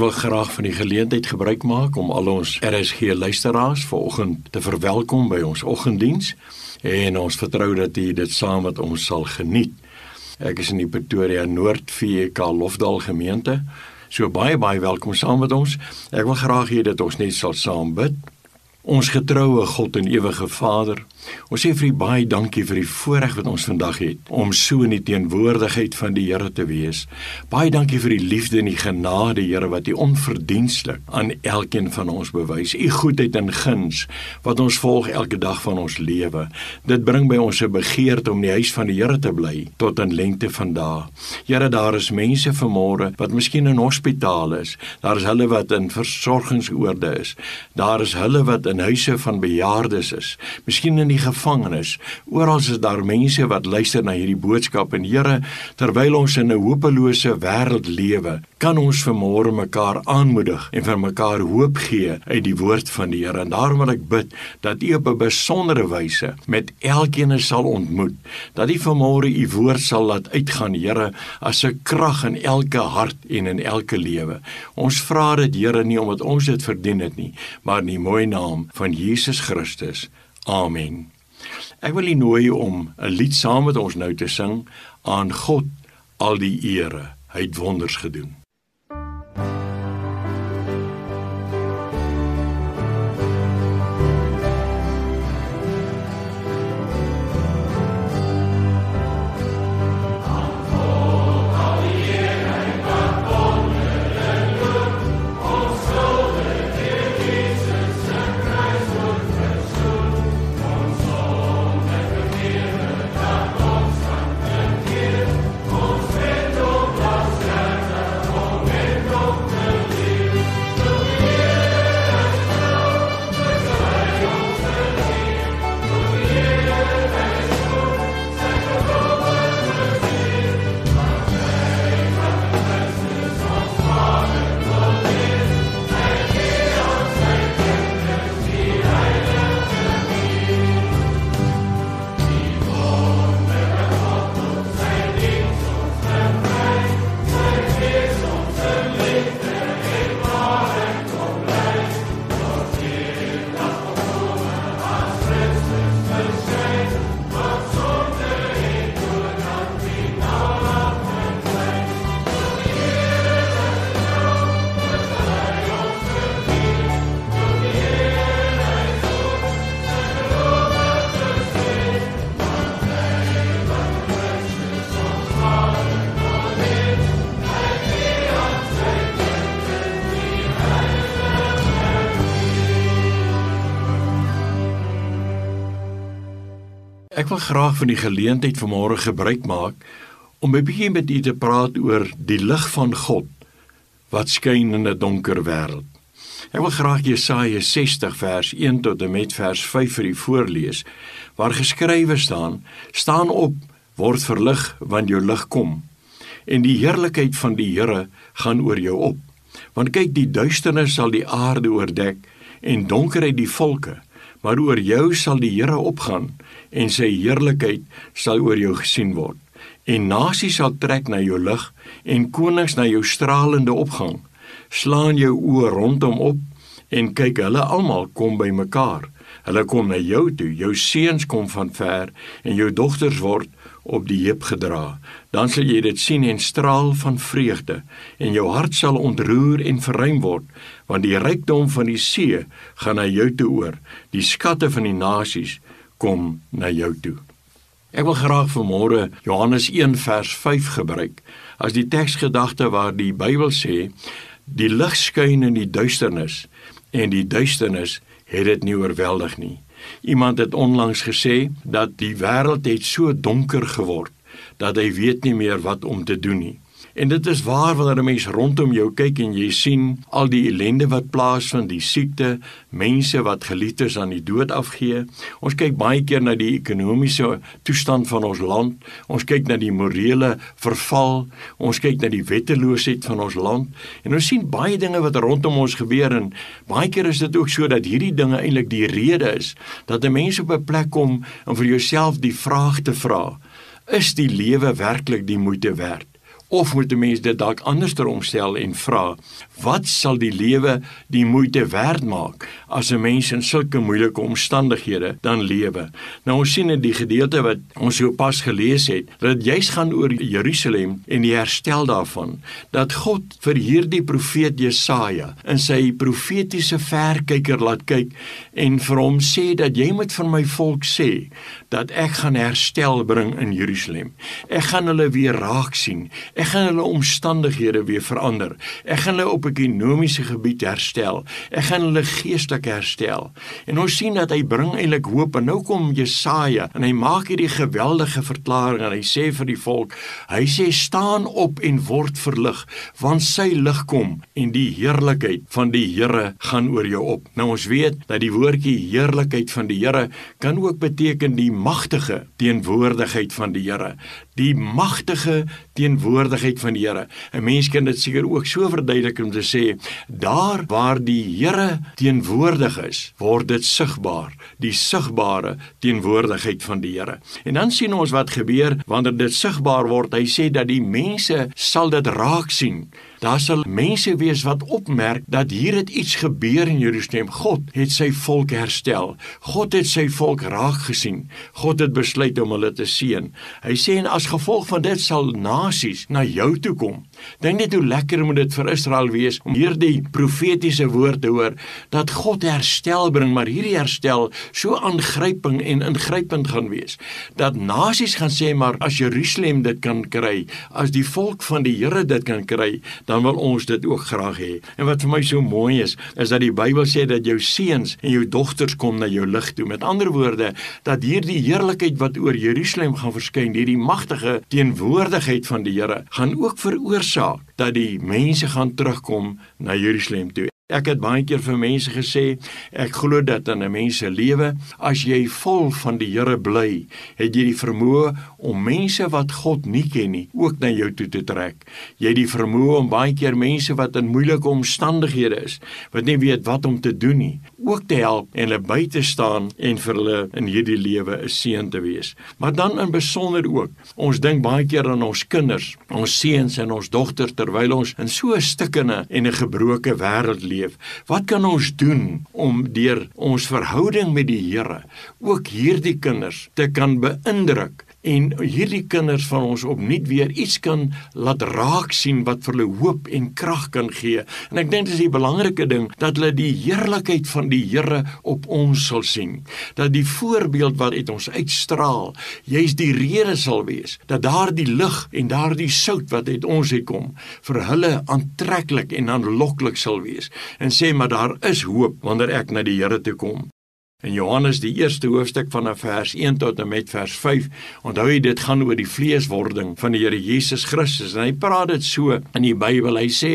Wil graag van die geleentheid gebruik maak om al ons RSG luisteraars vanoggend te verwelkom by ons oggenddiens en ons vertrou dat u dit saam met ons sal geniet. Ek is in die Pretoria Noord VK Lofdal gemeente. So baie baie welkom saam met ons. Ek wil graag hê dat ons net sal saam bid. Ons getroue God en ewige Vader, ons sê vir U baie dankie vir die voorreg wat ons vandag het om so in die teenwoordigheid van die Here te wees. Baie dankie vir die liefde en die genade, Here, wat U onverdienstelik aan elkeen van ons bewys. U goedheid en guns wat ons volg elke dag van ons lewe. Dit bring by ons 'n begeerte om in die huis van die Here te bly tot in lengte van dae. Here, daar is mense vanmôre wat miskien in hospitale is. Daar is hulle wat in versorgingsoorde is. Daar is hulle wat in huise van bejaardes is, miskien in die gevangenis. Oral is daar mense wat luister na hierdie boodskap en Here, terwyl ons in 'n hopelose wêreld lewe, kan ons vanmôre mekaar aanmoedig en vir mekaar hoop gee uit die woord van die Here. En daarom wil ek bid dat U op 'n besondere wyse met elkeen sal ontmoet, dat U vanmôre U woord sal laat uitgaan, Here, as 'n krag in elke hart en in elke lewe. Ons vra dit, Here, nie omdat ons dit verdien het nie, maar in die mooi naam van Jesus Christus. Amen. Ek wil u nooi om 'n lied saam met ons nou te sing aan God al die ere. Hy het wonders gedoen. Wil graag van die geleentheid vanmôre gebruik maak om 'n bietjie met u te praat oor die lig van God wat skyn in 'n donker wêreld. Ek wil graag Jesaja 60 vers 1 tot en met vers 5 vir u voorlees waar geskrywe staan: "Staan op, word verlig, want jou lig kom, en die heerlikheid van die Here gaan oor jou op. Want kyk, die duisternis sal die aarde oordek en donkerheid die volke." maar oor jou sal die Here opgaan en sy heerlikheid sal oor jou gesien word. En nasies sal trek na jou lig en konings na jou stralende opgang. Slaan jou oë rondom op en kyk, hulle almal kom by mekaar. Hulle kom na jou toe. Jou seuns kom van ver en jou dogters word op die heup gedra. Dan sal jy dit sien en straal van vreugde en jou hart sal ontroer en verruim word want die rykdom van die see gaan na jou toe oor. Die skatte van die nasies kom na jou toe. Ek wil graag vanmôre Johannes 1 vers 5 gebruik as die teksgedagte waar die Bybel sê die lig skyn in die duisternis en die duisternis het dit nie oorweldig nie. Iemand het onlangs gesê dat die wêreld het so donker geword dat hy weet nie meer wat om te doen nie. En dit is waar wanneer 'n mens rondom jou kyk en jy sien al die ellende wat plaasvind, die siekte, mense wat geliefdes aan die dood afgee. Ons kyk baie keer na die ekonomiese toestand van ons land. Ons kyk na die morele verval. Ons kyk na die wetteloosheid van ons land. En ons sien baie dinge wat rondom ons gebeur en baie keer is dit ook so dat hierdie dinge eintlik die rede is dat 'n mens op 'n plek kom om vir jouself die vraag te vra: Is die lewe werklik die moeite werd? Of moet 'n mens dit dalk andersom stel en vra, wat sal die lewe die moeite werd maak as 'n mens in sulke moeilike omstandighede dan lewe? Nou ons sien in die gedeelte wat ons so pas gelees het, dat dit juis gaan oor Jerusalem en die herstel daarvan, dat God vir hierdie profeet Jesaja in sy profetiese verkyker laat kyk en vir hom sê dat jy moet vir my volk sê dat ek gaan herstel bring in Jerusalem. Ek gaan hulle weer raak sien. Ek gaan hulle omstandighede weer verander. Ek gaan hulle op ekonomiese gebied herstel. Ek gaan hulle geestelik herstel. En ons sien dat hy bring eintlik hoop en nou kom Jesaja en hy maak hierdie geweldige verklaring en hy sê vir die volk, hy sê staan op en word verlig want sy lig kom en die heerlikheid van die Here gaan oor jou op. Nou ons weet dat die woordjie heerlikheid van die Here kan ook beteken die magtige teenwoordigheid van die Here die magtige teenwoordigheid van die Here. 'n Mens kan dit seker ook so verduidelik om te sê daar waar die Here teenwoordig is, word dit sigbaar, die sigbare teenwoordigheid van die Here. En dan sien ons wat gebeur wanneer dit sigbaar word. Hy sê dat die mense sal dit raak sien. Daar sal mense wees wat opmerk dat hier het iets gebeur in Jerusalem. God het sy volk herstel. God het sy volk raak gesien. God het besluit om hulle te seën. Hy sê en as gevolg van dit sal nasies na jou toe kom. Dink net hoe lekker moet dit vir Israel wees om hierdie profetiese woord te hoor dat God herstel bring, maar hierdie herstel so aangryping en ingrypend gaan wees dat nasies gaan sê maar as Jerusalem dit kan kry, as die volk van die Here dit kan kry, dan wil ons dit ook graag hê. En wat vir my so mooi is, is dat die Bybel sê dat jou seuns en jou dogters kom na jou lig toe. Met ander woorde, dat hierdie heerlikheid wat oor Jerusalem gaan verskyn, hierdie magtige teenwoordigheid van die Here, gaan ook veroorsaak dat die mense gaan terugkom na Jerusalem toe. Ek het baie keer vir mense gesê, ek glo dat in 'n mens se lewe, as jy vol van die Here bly, het jy die vermoë om mense wat God nie ken nie, ook na jou toe te trek. Jy het die vermoë om baie keer mense wat in moeilike omstandighede is, wat nie weet wat om te doen nie, ook te help en hulle by te staan en vir hulle in hierdie lewe 'n seën te wees. Maar dan in besonder ook, ons dink baie keer aan ons kinders, ons seuns en ons dogters terwyl ons in so 'n stikkende en 'n gebroke wêreld leef. Wat kan ons doen om deur ons verhouding met die Here ook hierdie kinders te kan beïndruk en hierdie kinders van ons opnuut weer iets kan laat raak sien wat vir hulle hoop en krag kan gee. En ek dink dis die belangrike ding dat hulle die heerlikheid van die Here op ons sal sien. Dat die voorbeeld wat uit ons uitstraal, juis die rede sal wees dat daardie lig en daardie sout wat uit ons uitkom vir hulle aantreklik en aanloklik sal wees. En sê maar daar is hoop wanneer ek na die Here toe kom. In Johannes die eerste hoofstuk van vers 1 tot en met vers 5, onthou jy dit gaan oor die vleeswording van die Here Jesus Christus en hy praat dit so in die Bybel. Hy sê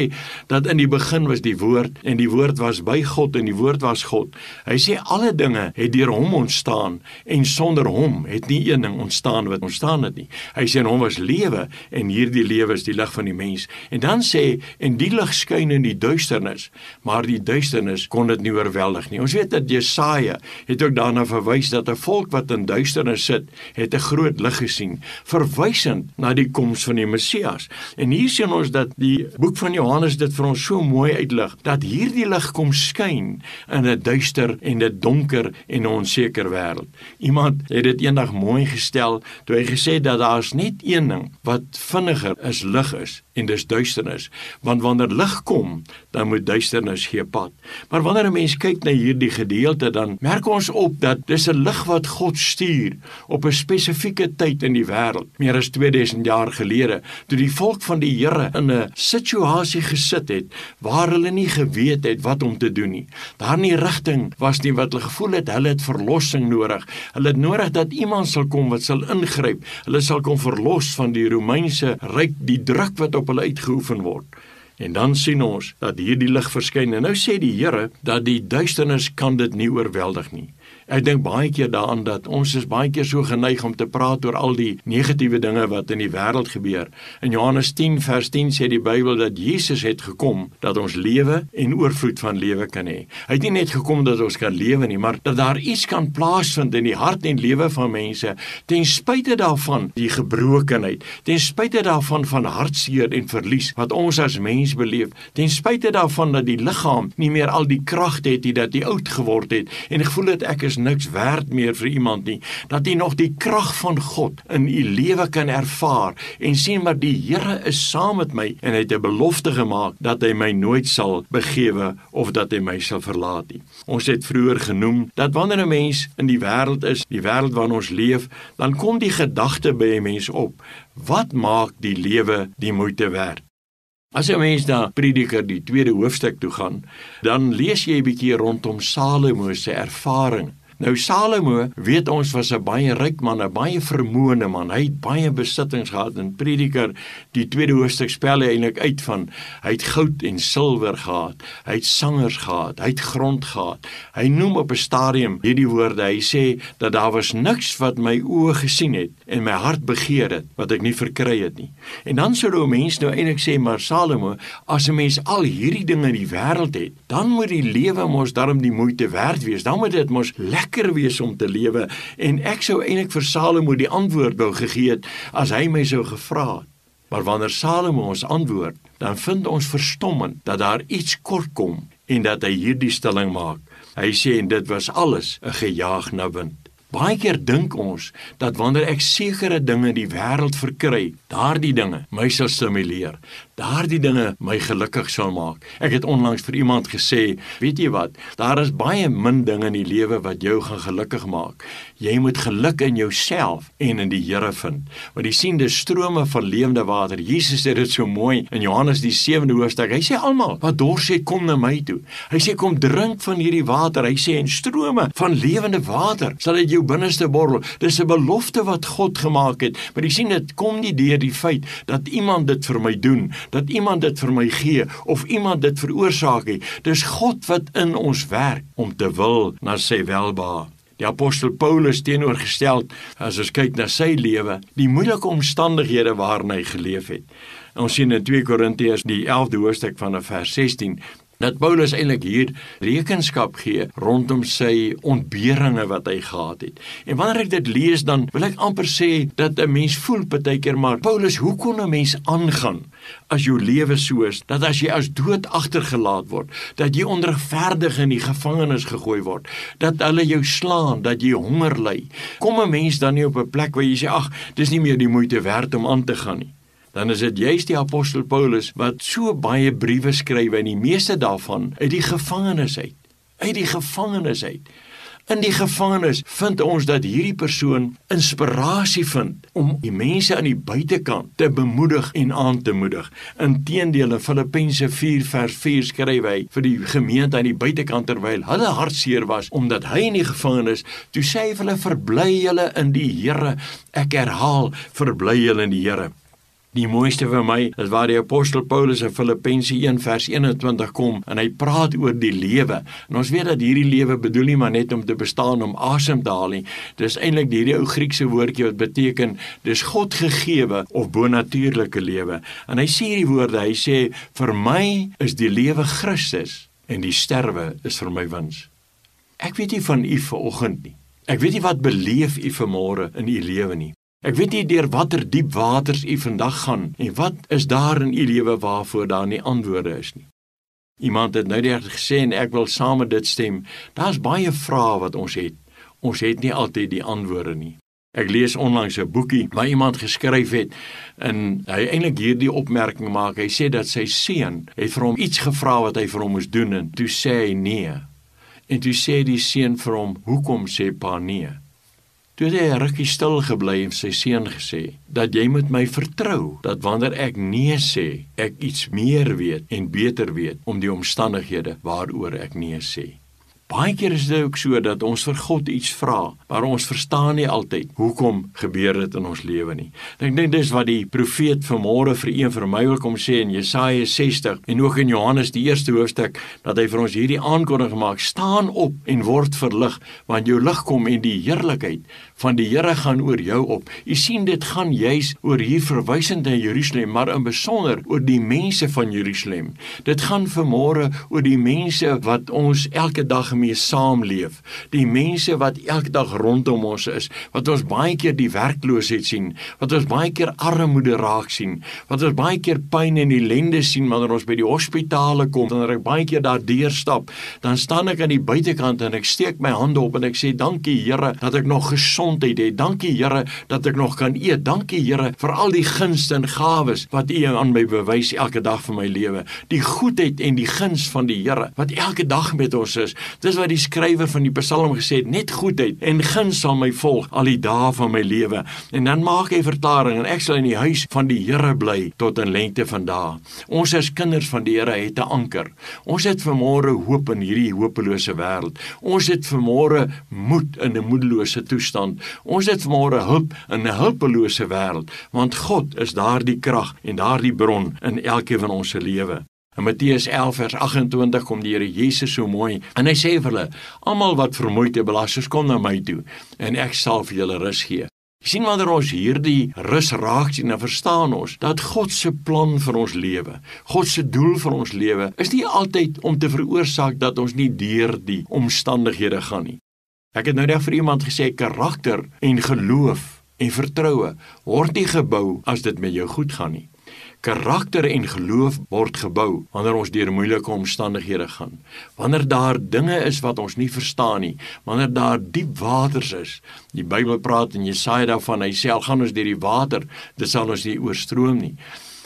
dat in die begin was die woord en die woord was by God en die woord was God. Hy sê alle dinge het deur hom ontstaan en sonder hom het nie een ding ontstaan wat ontstaan het nie. Hy sê en hom was lewe en hierdie lewe is die lig van die mens. En dan sê en die lig skyn in die duisternis, maar die duisternis kon dit nie oorweldig nie. Ons weet dat Jesaja het ook daarna verwys dat 'n volk wat in duisternis sit, het 'n groot lig gesien, verwysend na die koms van die Messias. En hier sien ons dat die boek van Johannes dit vir ons so mooi uitlig dat hierdie lig kom skyn in 'n duister en 'n donker en 'n onseker wêreld. Iemand het dit eendag mooi gestel toe hy gesê dat daar's net een ding wat vinniger is lig is en dis duisternis. Want wanneer lig kom dan moet duisternis gee pad. Maar wanneer 'n mens kyk na hierdie gedeelte dan merk ons op dat dis 'n lig wat God stuur op 'n spesifieke tyd in die wêreld. Meer as 2000 jaar gelede toe die volk van die Here in 'n situasie gesit het waar hulle nie geweet het wat om te doen nie. Daar nie rigting was nie wat hulle gevoel het. Hulle het verlossing nodig. Hulle het nodig dat iemand sal kom wat sal ingryp. Hulle sal kom verlos van die Romeinse ryk die druk wat op op hulle uitgeoefen word. En dan sien ons dat hierdie lig verskyn en nou sê die Here dat die duisternis kan dit nie oorweldig nie. Ek dink baie keer daaraan dat ons is baie keer so geneig om te praat oor al die negatiewe dinge wat in die wêreld gebeur. In Johannes 10 vers 10 sê die Bybel dat Jesus het gekom dat ons lewe en oorvloed van lewe kan hê. Hy het nie net gekom dat ons kan lewe nie, maar dat daar iets kan plaasvind in die hart en lewe van mense ten spyte daarvan die gebrokenheid, ten spyte daarvan van hartseer en verlies wat ons as mens beleef, ten spyte daarvan dat die liggaam nie meer al die krag het nie, dat hy oud geword het en gevoel het ek is is niks werd meer vir iemand nie, dat jy nog die krag van God in u lewe kan ervaar en sien maar die Here is saam met my en hy het 'n belofte gemaak dat hy my nooit sal begewe of dat hy my sal verlaat nie. Ons het vroeër genoem dat wanneer 'n mens in die wêreld is, die wêreld waarin ons leef, dan kom die gedagte by 'n mens op: wat maak die lewe die moeite werd? As jy mens na Prediker die tweede hoofstuk toe gaan, dan lees jy 'n bietjie rondom Salomo se ervaring Nou Salomo, weet ons was 'n baie ryk man, 'n baie vermoënde man. Hy het baie besittings gehad in Prediker. Die tweede hoofstuk spel hy eintlik uit van hy het goud en silwer gehad. Hy het sangers gehad, hy het grond gehad. Hy noem op 'n stadium hierdie woorde. Hy sê dat daar was niks wat my oë gesien het en my hart begeer het wat ek nie verkry het nie. En dan sou 'n mens nou eintlik sê maar Salomo, as 'n mens al hierdie dinge in die wêreld het, dan moet die lewe mos darm die moeite werd wees. Dan moet dit mos lekker wees om te lewe en ek sou eintlik vir Salomo die antwoord wou gegee het as hy my sou gevra het. Maar wanneer Salomo ons antwoord, dan vind ons verstommend dat daar iets kort kom en dat hy hierdie stelling maak. Hy sê en dit was alles 'n gejaag na wind. Baie keer dink ons dat wanneer ek sekere dinge in die wêreld verkry, daardie dinge my sal stimuleer, daardie dinge my gelukkig sal maak. Ek het onlangs vir iemand gesê, weet jy wat, daar is baie min dinge in die lewe wat jou gaan gelukkig maak. Jy moet geluk in jouself en in die Here vind. Want jy sien die strome van lewende water. Jesus sê dit so mooi in Johannes die 7de hoofstuk. Hy sê almal wat dors het, kom na my toe. Hy sê kom drink van hierdie water. Hy sê en strome van lewende water sal uit jou binneste borrel. Dis 'n belofte wat God gemaak het. Maar jy sien dit kom nie deur die feit dat iemand dit vir my doen dat iemand dit vir my gee of iemand dit veroorsaak het. Dis God wat in ons werk om te wil na sy welbehae. Die apostel Paulus teenoorgestel as ons kyk na sy lewe, die moeilike omstandighede waarin hy geleef het. Ons sien in 2 Korintiërs die 11de hoofstuk van vers 16 dat Paulus eintlik hier rekenskap gee rondom sy ontberinge wat hy gehad het. En wanneer ek dit lees dan wil ek amper sê dat 'n mens voel baie keer maar Paulus, hoe kon 'n mens aangaan as jou lewe so is dat as jy as dood agtergelaat word, dat jy onregverdig in die gevangenis gegooi word, dat hulle jou slaan, dat jy honger ly. Kom 'n mens dan nie op 'n plek waar jy sê ag, dis nie meer die moeite werd om aan te gaan nie dan is dit juist die apostel Paulus wat so baie briewe skryf en die meeste daarvan uit die gevangenis uit. Uit die gevangenis uit. In die gevangenis vind ons dat hierdie persoon inspirasie vind om die mense aan die buitekant te bemoedig en aan te moedig. Inteendeel in Filippense 4 vers 4 skryf hy vir die gemeente aan die buitekant terwyl hulle hartseer was omdat hy in die gevangenis toe sê hy vir hulle verbly julle in die Here. Ek herhaal, verbly julle in die Here. Die mooiste vir my is waar die apostel Paulus in Filippense 1 vers 21 kom en hy praat oor die lewe. En ons weet dat hierdie lewe bedoel nie maar net om te bestaan om asem te haal nie. Dis eintlik hierdie ou Griekse woordjie wat beteken dis God gegeewe of bonatuurlike lewe. En hy sê hierdie woorde, hy sê vir my is die lewe Christus en die sterwe is vir my wins. Ek weet nie van u vanoggend nie. Ek weet nie wat beleef u vanmôre in u lewe nie. Ek weet nie deur watter diep waters u vandag gaan en wat is daar in u lewe waarvoor daar nie antwoorde is nie. Iemand het nou net gesê en ek wil saam met dit stem. Daar's baie vrae wat ons het. Ons het nie altyd die antwoorde nie. Ek lees onlangs 'n boekie waar iemand geskryf het en hy eintlik hierdie opmerking maak. Hy sê dat sy seun het vir hom iets gevra wat hy vir hom moes doen en toe sê hy nee. En toe sê die seun vir hom: "Hoekom sê pa nee?" Toe het hy rukkie stil gebly en sy seun gesê dat jy moet my vertrou dat wanneer ek nee sê, ek iets meer weet en beter weet om die omstandighede waaroor ek nee sê. Baie keer is dit ook so dat ons vir God iets vra, maar ons verstaan nie altyd hoekom gebeur dit in ons lewe nie. Ek dink dis wat die profeet vanmôre vir een vir my wil kom sê in Jesaja 60 en ook in Johannes die eerste hoofstuk dat hy vir ons hierdie aankondiging maak: "Staan op en word verlig, want jou lig kom en die heerlikheid van die Here gaan oor jou op." U sien dit gaan juis oor hier verwysend na Jerusalem, maar in besonder oor die mense van Jerusalem. Dit gaan vanmôre oor die mense wat ons elke dag mee saamleef. Die mense wat elke dag rondom ons is, wat ons baie keer die werkloosheid sien, wat ons baie keer armoede raak sien, wat ons baie keer pyn en ellende sien wanneer ons by die hospitale kom, wanneer ek baie keer daar deurstap, dan staan ek aan die buitekant en ek steek my hande op en ek sê dankie Here dat ek nog gesondheid het. Dankie Here dat ek nog kan eet. Dankie Here vir al die gunste en gawes wat U aan my bewys elke dag van my lewe. Die goedheid en die guns van die Here wat elke dag met ons is. Dis wat die skrywer van die Psalm gesê het, net goedheid en guns sal my volg al die dae van my lewe. En dan maak hy verklaring en ek sal in die huis van die Here bly tot in lengte van dae. Ons as kinders van die Here het 'n anker. Ons het vanmôre hoop in hierdie hopelose wêreld. Ons het vanmôre moed in 'n moedelose toestand. Ons het vanmôre hulp in 'n hulpelose wêreld, want God is daardie krag en daardie bron in elkeen van ons se lewe. In Matteus 11 vers 28 kom die Here Jesus so mooi en hy sê vir hulle: "Almal wat vermoeid en belas is, kom na my toe en ek sal vir julle rus gee." Jy sien wanneer ons hierdie rus raak sien, dan verstaan ons dat God se plan vir ons lewe, God se doel vir ons lewe, is nie altyd om te veroorsaak dat ons nie deur die omstandighede gaan nie. Ek het nou net vir iemand gesê karakter en geloof en vertroue word nie gebou as dit met jou goed gaan nie. Karakter en geloof word gebou wanneer ons deur moeilike omstandighede gaan. Wanneer daar dinge is wat ons nie verstaan nie, wanneer daar diep waters is. Die Bybel praat in Jesaja daarvan, hy sê al gaan ons deur die water, dit sal ons nie oorstroom nie.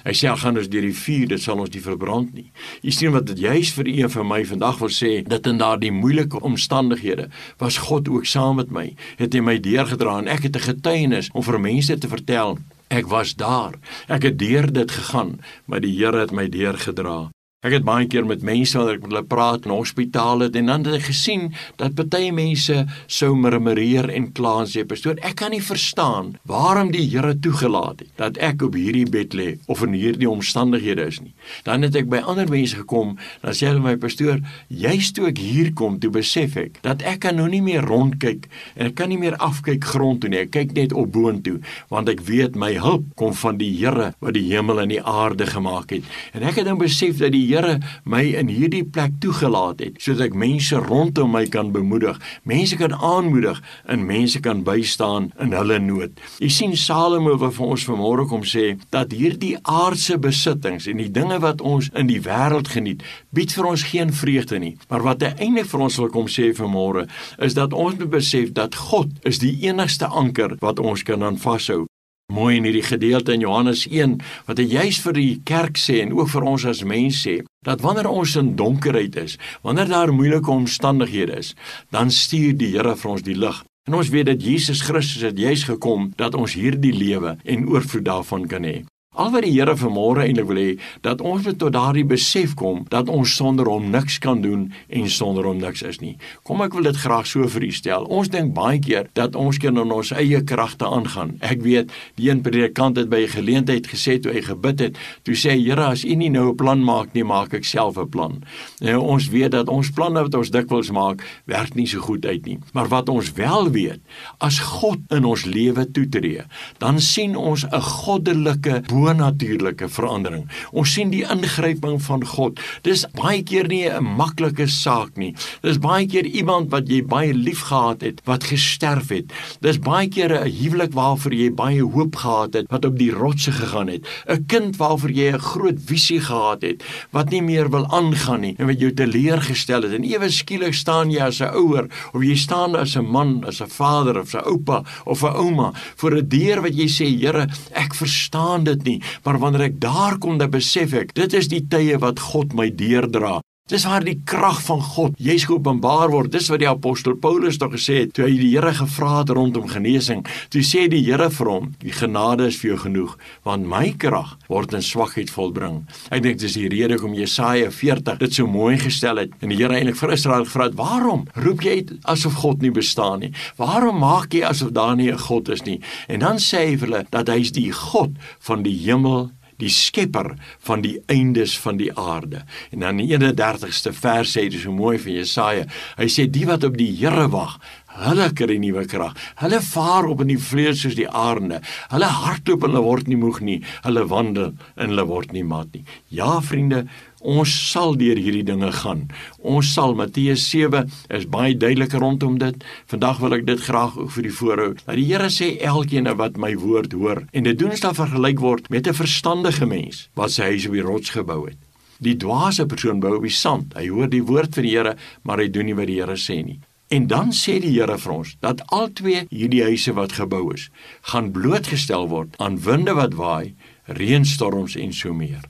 Hy sê al gaan ons deur die vuur, dit sal ons nie verbrand nie. Jy sien wat dit juis vir een van my vandag wil sê, dat in daardie moeilike omstandighede was God ook saam met my. Het hy my deurgedra en ek het 'n getuienis om vir mense te vertel Ek was daar. Ek het deur dit gegaan, maar die Here het my deurgedra. Ek het baie keer met mense wanneer ek met hulle praat in hospitale en dan het ek gesien dat baie mense sou murmureer en kla en sê pastoor ek kan nie verstaan waarom die Here toegelaat het dat ek op hierdie bed lê of in hierdie omstandighede is nie. Dan het ek by ander mense gekom dan sê hulle my pastoor juist toe ek hier kom toe besef ek dat ek kan nou nie meer rondkyk en ek kan nie meer afkyk grond toe nie. Ek kyk net op boontoe want ek weet my hulp kom van die Here wat die hemel en die aarde gemaak het. En ek het dan besef dat die Here my in hierdie plek toegelaat het sodat ek mense rondom my kan bemoedig, mense kan aanmoedig en mense kan bystaan in hulle nood. Jy sien Salomo wat vir ons vanmôre kom sê dat hierdie aardse besittings en die dinge wat ons in die wêreld geniet, bied vir ons geen vreugde nie. Maar wat hy eintlik vir ons wil kom sê vanmôre is dat ons moet besef dat God is die enigste anker wat ons kan aan vashou. Mooi in hierdie gedeelte in Johannes 1 wat hy juis vir die kerk sê en ook vir ons as mense sê dat wanneer ons in donkerheid is, wanneer daar moeilike omstandighede is, dan stuur die Here vir ons die lig. En ons weet dat Jesus Christus het juis gekom dat ons hierdie lewe en oorvloed daarvan kan hê. Al wat die Here vanmôre eintlik wil hê, dat ons moet tot daardie besef kom dat ons sonder hom niks kan doen en sonder hom niks is nie. Kom ek wil dit graag so vir u stel. Ons dink baie keer dat ons kan in ons eie kragte aangaan. Ek weet die een predikant het by 'n geleentheid gesê toe hy gebid het, toe sê Here, as u nie nou 'n plan maak nie, maak ek self 'n plan. Nou ons weet dat ons planne wat ons dikwels maak, werk nie so goed uit nie. Maar wat ons wel weet, as God in ons lewe toetree, dan sien ons 'n goddelike bo bonatuurlike verandering. Ons sien die ingryping van God. Dis baie keer nie 'n maklike saak nie. Dis baie keer iemand wat jy baie liefgehad het wat gesterf het. Dis baie keer 'n huwelik waarvoor jy baie hoop gehad het wat op die rotse gegaan het. 'n Kind waarvoor jy 'n groot visie gehad het wat nie meer wil aangaan nie en wat jou teleurgestel het. En ewe skielik staan jy as 'n ouer of jy staan as 'n man, as 'n vader of 'n oupa of 'n ouma voor 'n deur wat jy sê, Here, ek verstaan dit nie, maar wanneer ek daar kom, dan besef ek, dit is die tye wat God my deurdra. Dis waar die krag van God jy's geopenbaar word. Dis wat die apostel Paulus tog gesê het toe hy die Here gevra het rondom genesing. Toe sê die Here vir hom: "Die genade is vir jou genoeg, want my krag word in swakheid volbring." Ek dink dis die rede hoekom Jesaja 40 dit so mooi gestel het en die Here eintlik vir Israel gevra het: "Waarom roep jy asof God nie bestaan nie? Waarom maak jy asof daar nie 'n God is nie?" En dan sê hy vir hulle dat hy is die God van die hemel die skepper van die eindes van die aarde. En dan die 31ste vers sê dit so mooi van Jesaja. Hy sê die wat op die Here wag, hulle kry nuwe krag. Hulle vaar op in die vleuels soos die arende. Hulle hardloop en hulle word nie moeg nie. Hulle wandel en hulle word nie mat nie. Ja vriende, Ons sal deur hierdie dinge gaan. Ons sal Matteus 7 is baie duidelik rondom dit. Vandag wil ek dit graag ook vir die voorhou. Dat die Here sê elkeen wat my woord hoor en dit doen staan vergelyk word met 'n verstandige mens wat sy huis op die rots gebou het. Die dwaase persoon bou op die sand. Hy hoor die woord van die Here, maar hy doen nie wat die Here sê nie. En dan sê die Here vir ons dat albei hierdie huise wat gebou is, gaan blootgestel word aan winde wat waai, reënstorms en so meer.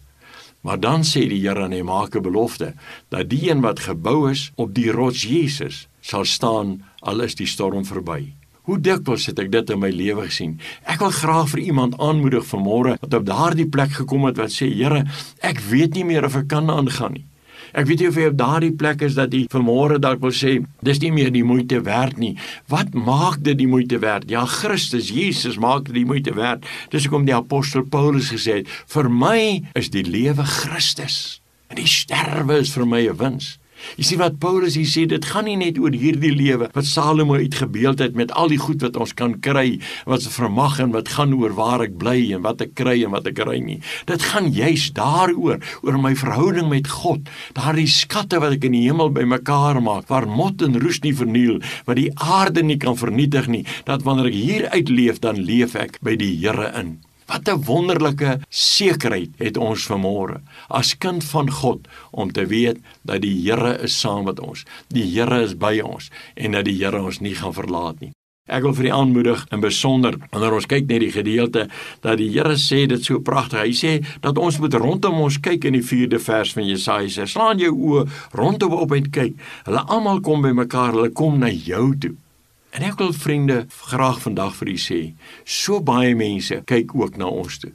Maar dan sê die Here en hy maak 'n belofte dat die een wat gebou is op die rots Jesus sal staan al is die storm verby. Hoe dikwels het ek dit in my lewe gesien. Ek wil graag vir iemand aanmoedig vanmôre wat op daardie plek gekom het wat sê Here, ek weet nie meer of ek kan aangaan nie. Ek weet nie of jy op daardie plek is dat jy vanmôre dalk wil sê, dis nie meer die moeite werd nie. Wat maak dit die moeite werd? Ja, Christus Jesus maak dit die moeite werd. Dis hoekom die apostel Paulus gesê het, vir my is die lewe Christus en die sterwe is vir my 'n wins. Jy sien wat Paulus hier sê, dit gaan nie net oor hierdie lewe wat Salomo uitgebeeld het met al die goed wat ons kan kry, wat se vermag en wat gaan oor waar ek bly en wat ek kry en wat ek kry nie. Dit gaan juis daaroor, oor my verhouding met God, daardie skatte wat ek in die hemel bymekaar maak, waar mot en roes nie verniel, wat die aarde nie kan vernietig nie, dat wanneer ek hier uitleef, dan leef ek by die Here in. Wat 'n wonderlike sekerheid het ons vanmôre as kind van God om te weet dat die Here is saam met ons. Die Here is by ons en dat die Here ons nie gaan verlaat nie. Ek wil vir u aanmoedig in besonder wanneer ons kyk net die gedeelte dat die Here sê dit so pragtig. Hy sê dat ons moet rondom ons kyk in die 4de vers van Jesaja. Sê slaan jou oë rondom op en kyk. Hulle almal kom by mekaar, hulle kom na jou toe. En ek wil vriende graag vandag vir u sê, so baie mense kyk ook na ons toe.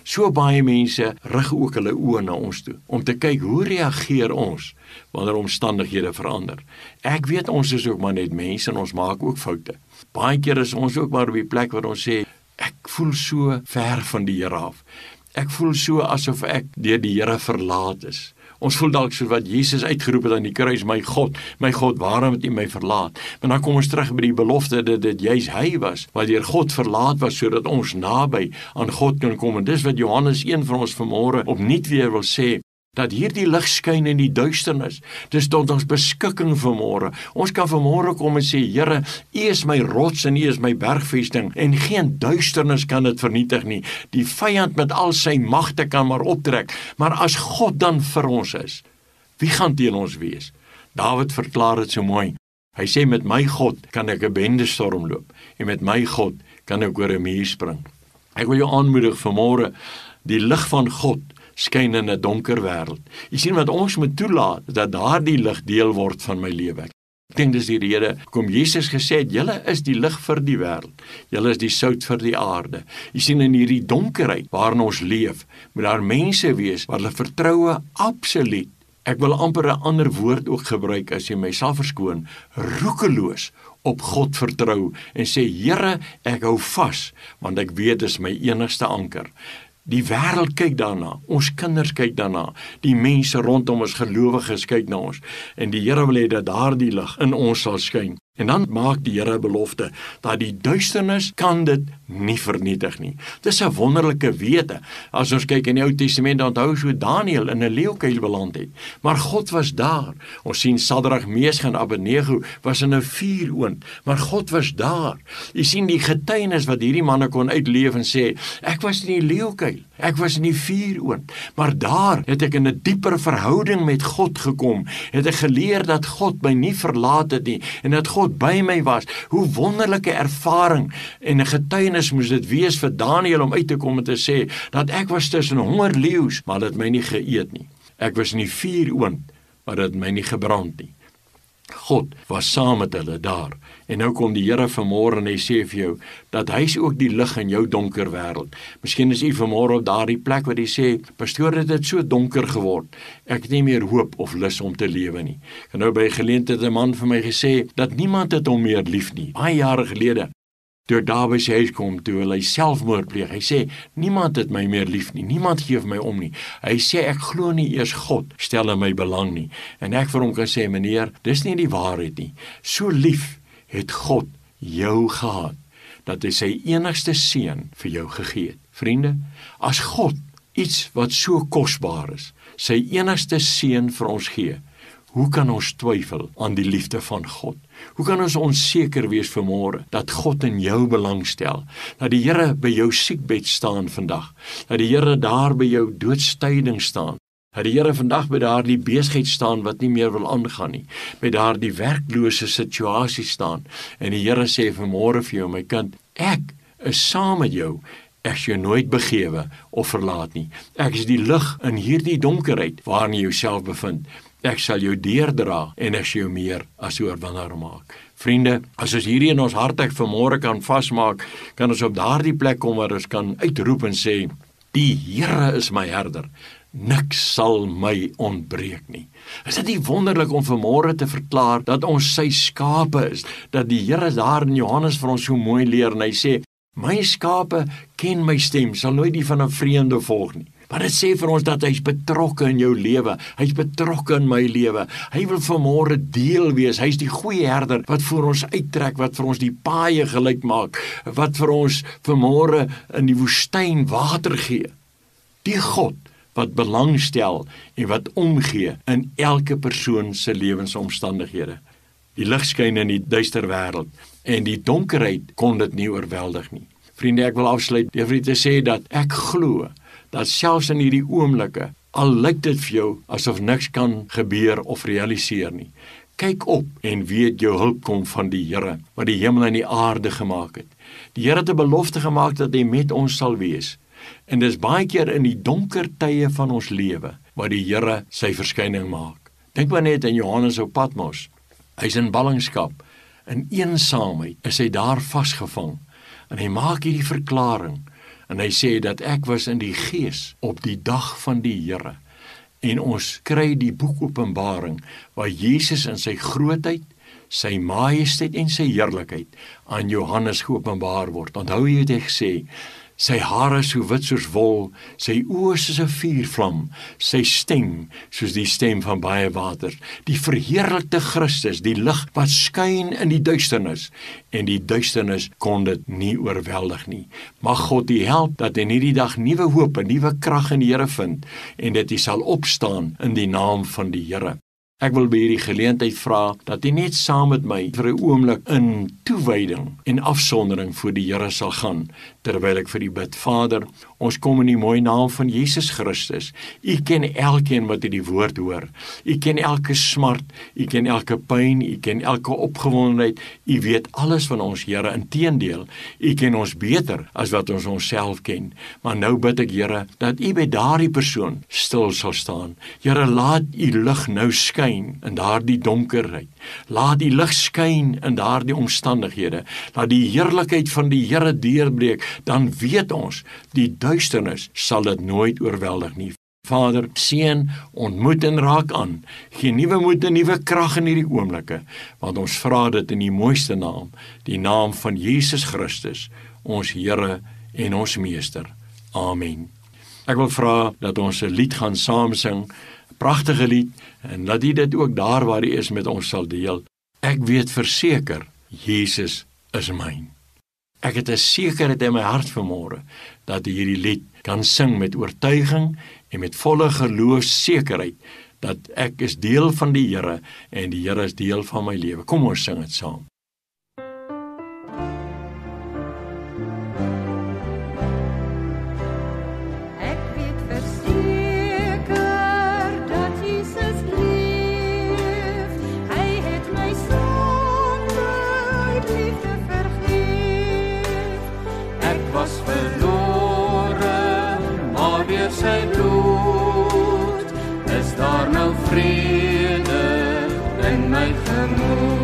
So baie mense rig ook hulle oë na ons toe om te kyk hoe reageer ons wanneer omstandighede verander. Ek weet ons is ook maar net mense en ons maak ook foute. Baie keer is ons ook maar op die plek waar ons sê ek voel so ver van die Here af. Ek voel so asof ek deur die Here verlaat is. Ons voel dalk so wat Jesus uitgeroep het aan die kruis, my God, my God, waarom het U my verlaat? Maar dan kom ons terug by die belofte dat dit juis hy was wat deur God verlaat was sodat ons naby aan God kan kom. En dis wat Johannes 1 van ons vanmôre opnuut weer wil sê dat hierdie lig skyn in die duisternis. Dis tot ons beskikking vanmôre. Ons kan vanmôre kom en sê, Here, U is my rots en U is my bergvesting en geen duisternis kan dit vernietig nie. Die vyand met al sy magte kan maar optrek, maar as God dan vir ons is, wie gaan teen ons wees? Dawid verklaar dit so mooi. Hy sê met my God kan ek 'n bende storm loop en met my God kan ek oor 'n muur spring. Ek wil jou aanmoedig vanmôre die lig van God skyn in 'n donker wêreld. Jy sien wat ons moet toelaat dat daardie lig deel word van my lewe. Ek dink dis die rede kom Jesus gesê het julle is die lig vir die wêreld. Julle is die sout vir die aarde. Jy sien in hierdie donkerheid waarin ons leef, moet daar mense wees wat hulle vertroue absoluut Ek wil amper 'n ander woord ook gebruik as jy myself verskoon, roekeloos op God vertrou en sê Here, ek hou vas want ek weet dis my enigste anker. Die wêreld kyk daarna, ons kinders kyk daarna, die mense rondom ons gelowiges kyk na ons en die Here wil hê dat daardie lig in ons sal skyn. En dan maak die Here belofte dat die duisternis kan dit nie vernietig nie. Dis 'n wonderlike wete. As ons kyk in die Ou Testament, onthou so Daniël in 'n leeukuil beland het, maar God was daar. Ons sien Sadrag, Mesach en Abednego was in 'n vuuroond, maar God was daar. Jy sien die getuienis wat hierdie manne kon uitleef en sê, ek was in die leeukuil, ek was in die vuuroond, maar daar het ek in 'n dieper verhouding met God gekom. Het ek geleer dat God my nie verlaat het nie en dat God by my was. Hoe wonderlike ervaring en 'n getuienis moes dit wees vir Daniël om uit te kom en te sê dat ek was tussen honger leeu's, maar dit my nie geëet nie. Ek was in die vuuroond, maar dit my nie gebrand nie. God was saam met hulle daar. En nou kom die Here vanmôre en hy sê vir jou dat hy is ook die lig in jou donker wêreld. Miskien is u vanmôre op daardie plek waar jy sê, "Pastoor, dit het so donker geword. Ek het nie meer hoop of lus om te lewe nie." En nou by geleentheid 'n man vir my gesê dat niemand het hom meer lief nie. Baie jare gelede Toe Dawid se huis kom toe hy selfmoord pleeg. Hy sê niemand het my meer lief nie. Niemand gee my om nie. Hy sê ek glo nie eers God stel in my belang nie. En ek vir hom kan sê meneer, dis nie die waarheid nie. So lief het God jou gehad dat hy sy enigste seun vir jou gegee het. Vriende, as God iets wat so kosbaar is, sy enigste seun vir ons gee, Hoe kan ons twyfel aan die liefde van God? Hoe kan ons onseker wees vir môre dat God in jou belang stel? Dat die Here by jou siekbed staan vandag. Dat die Here daar by jou doodstyding staan. Dat die Here vandag by daardie besigheid staan wat nie meer wil aangaan nie. By daardie werklose situasie staan. En die Here sê vir môre vir jou my kind, ek is saam met jou ek jou nooit begewe of verlaat nie. Ek is die lig in hierdie donkerheid waarin jy jouself bevind ek sal jou deerdra en ek sal jou meer as oorwinnaar maak. Vriende, as ons hierdie in ons harte vanmôre kan vasmaak, kan ons op daardie plek kom waar ons kan uitroep en sê: "Die Here is my herder. Niks sal my ontbreek nie." Is dit nie wonderlik om vanmôre te verklaar dat ons sy skape is, dat die Here daar in Johannes vir ons so mooi leer en hy sê: "My skape ken my stem, sal nooit die van 'n vreemde volg nie." Maar dit sê vir ons dat hy's betrokke in jou lewe. Hy's betrokke in my lewe. Hy wil vanmôre deel wees. Hy's die goeie herder wat vir ons uittrek, wat vir ons die paaie gelyk maak, wat vir ons vanmôre in die woestyn water gee. Die God wat belangstel en wat omgee in elke persoon se lewensomstandighede. Die lig skyn in die duister wêreld en die donkerheid kon dit nie oorweldig nie. Vriende, ek wil afsluit deur vir te sê dat ek glo dat selfs in hierdie oomblikke al lyk dit vir jou asof niks kan gebeur of realiseer nie. Kyk op en weet jou hulp kom van die Here wat die hemel en die aarde gemaak het. Die Here het 'n belofte gemaak dat hy met ons sal wees. En dis baie keer in die donker tye van ons lewe waar die Here sy verskyning maak. Dink maar net aan Johannes op Patmos. Hy's in ballingskap. In eensaamheid is hy daar vasgevang. En hy maak hierdie verklaring en hy sê dat ek was in die gees op die dag van die Here en ons kry die boek Openbaring waar Jesus in sy grootheid sy majesteit en sy heerlikheid aan Johannes geopenbaar word. Onthou jy het hy gesê Sy hare so wit soos wol, sy oë soos 'n vuurvlam, sy stem soos die stem van baie water. Die verheerlikte Christus, die lig wat skyn in die duisternis en die duisternis kon dit nie oorweldig nie. Mag God u help dat in hierdie dag nuwe hoop en nuwe krag in die Here vind en dat u sal opstaan in die naam van die Here. Ek wil by hierdie geleentheid vra dat jy net saam met my vir 'n oomblik in toewyding en afsondering voor die Here sal gaan terwyl ek vir u bid. Vader, ons kom in die mooi naam van Jesus Christus. U ken elkeen wat hierdie woord hoor. U ken elke smart, u ken elke pyn, u ken elke opgewondenheid. U weet alles van ons, Here. Inteendeel, u ken ons beter as wat ons onsself ken. Maar nou bid ek, Here, dat u by daardie persoon stil sal staan. Here, laat u lig nou skyn in daardie donkerheid. Laat die lig skyn in daardie omstandighede. Laat die heerlikheid van die Here deurbreek, dan weet ons, die duisternis sal dit nooit oorweldig nie. Vader, seën, ontmoet en raak aan. Gee nuwe moed en nuwe krag in hierdie oomblikke, want ons vra dit in die mooiste naam, die naam van Jesus Christus, ons Here en ons Meester. Amen. Ek wil vra dat ons 'n lied gaan saam sing pragtige lied en laat dit dit ook daar waar hy is met ons sal deel. Ek weet verseker Jesus is myn. Ek het 'n sekerheid in my hart vanmôre dat hierdie lied kan sing met oortuiging en met volle geloofsekerheid dat ek is deel van die Here en die Here is deel van my lewe. Kom ons sing dit saam. verlore, maar deur sy bloed is daar nou vrede in my gemoed.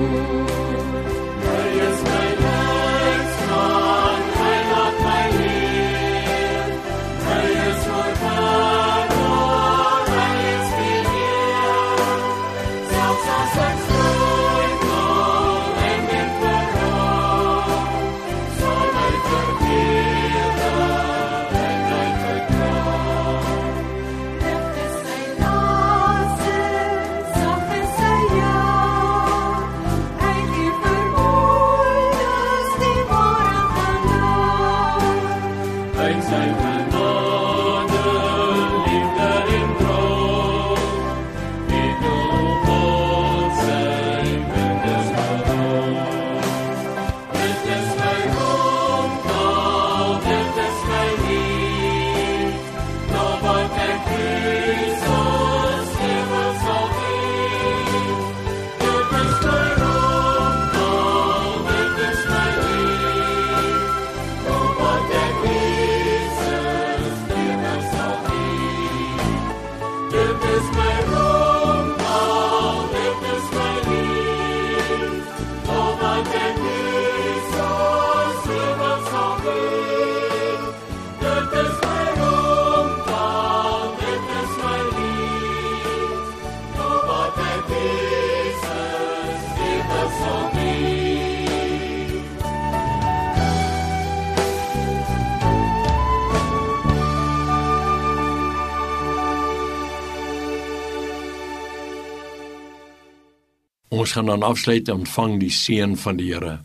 Ons gaan dan afsluit ontvang die seën van die Here.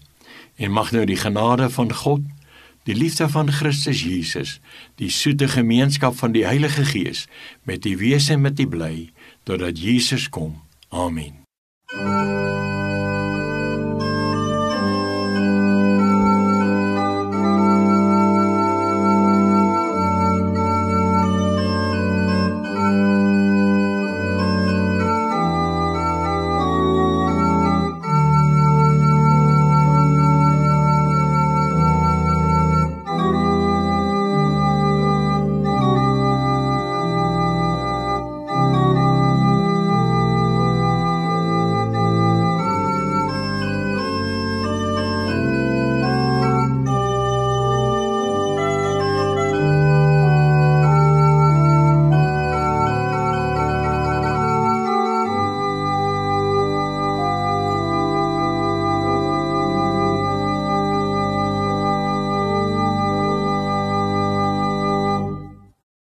En mag nou die genade van God, die liefde van Christus Jesus, die soete gemeenskap van die Heilige Gees met u wese en met u bly totdat Jesus kom. Amen.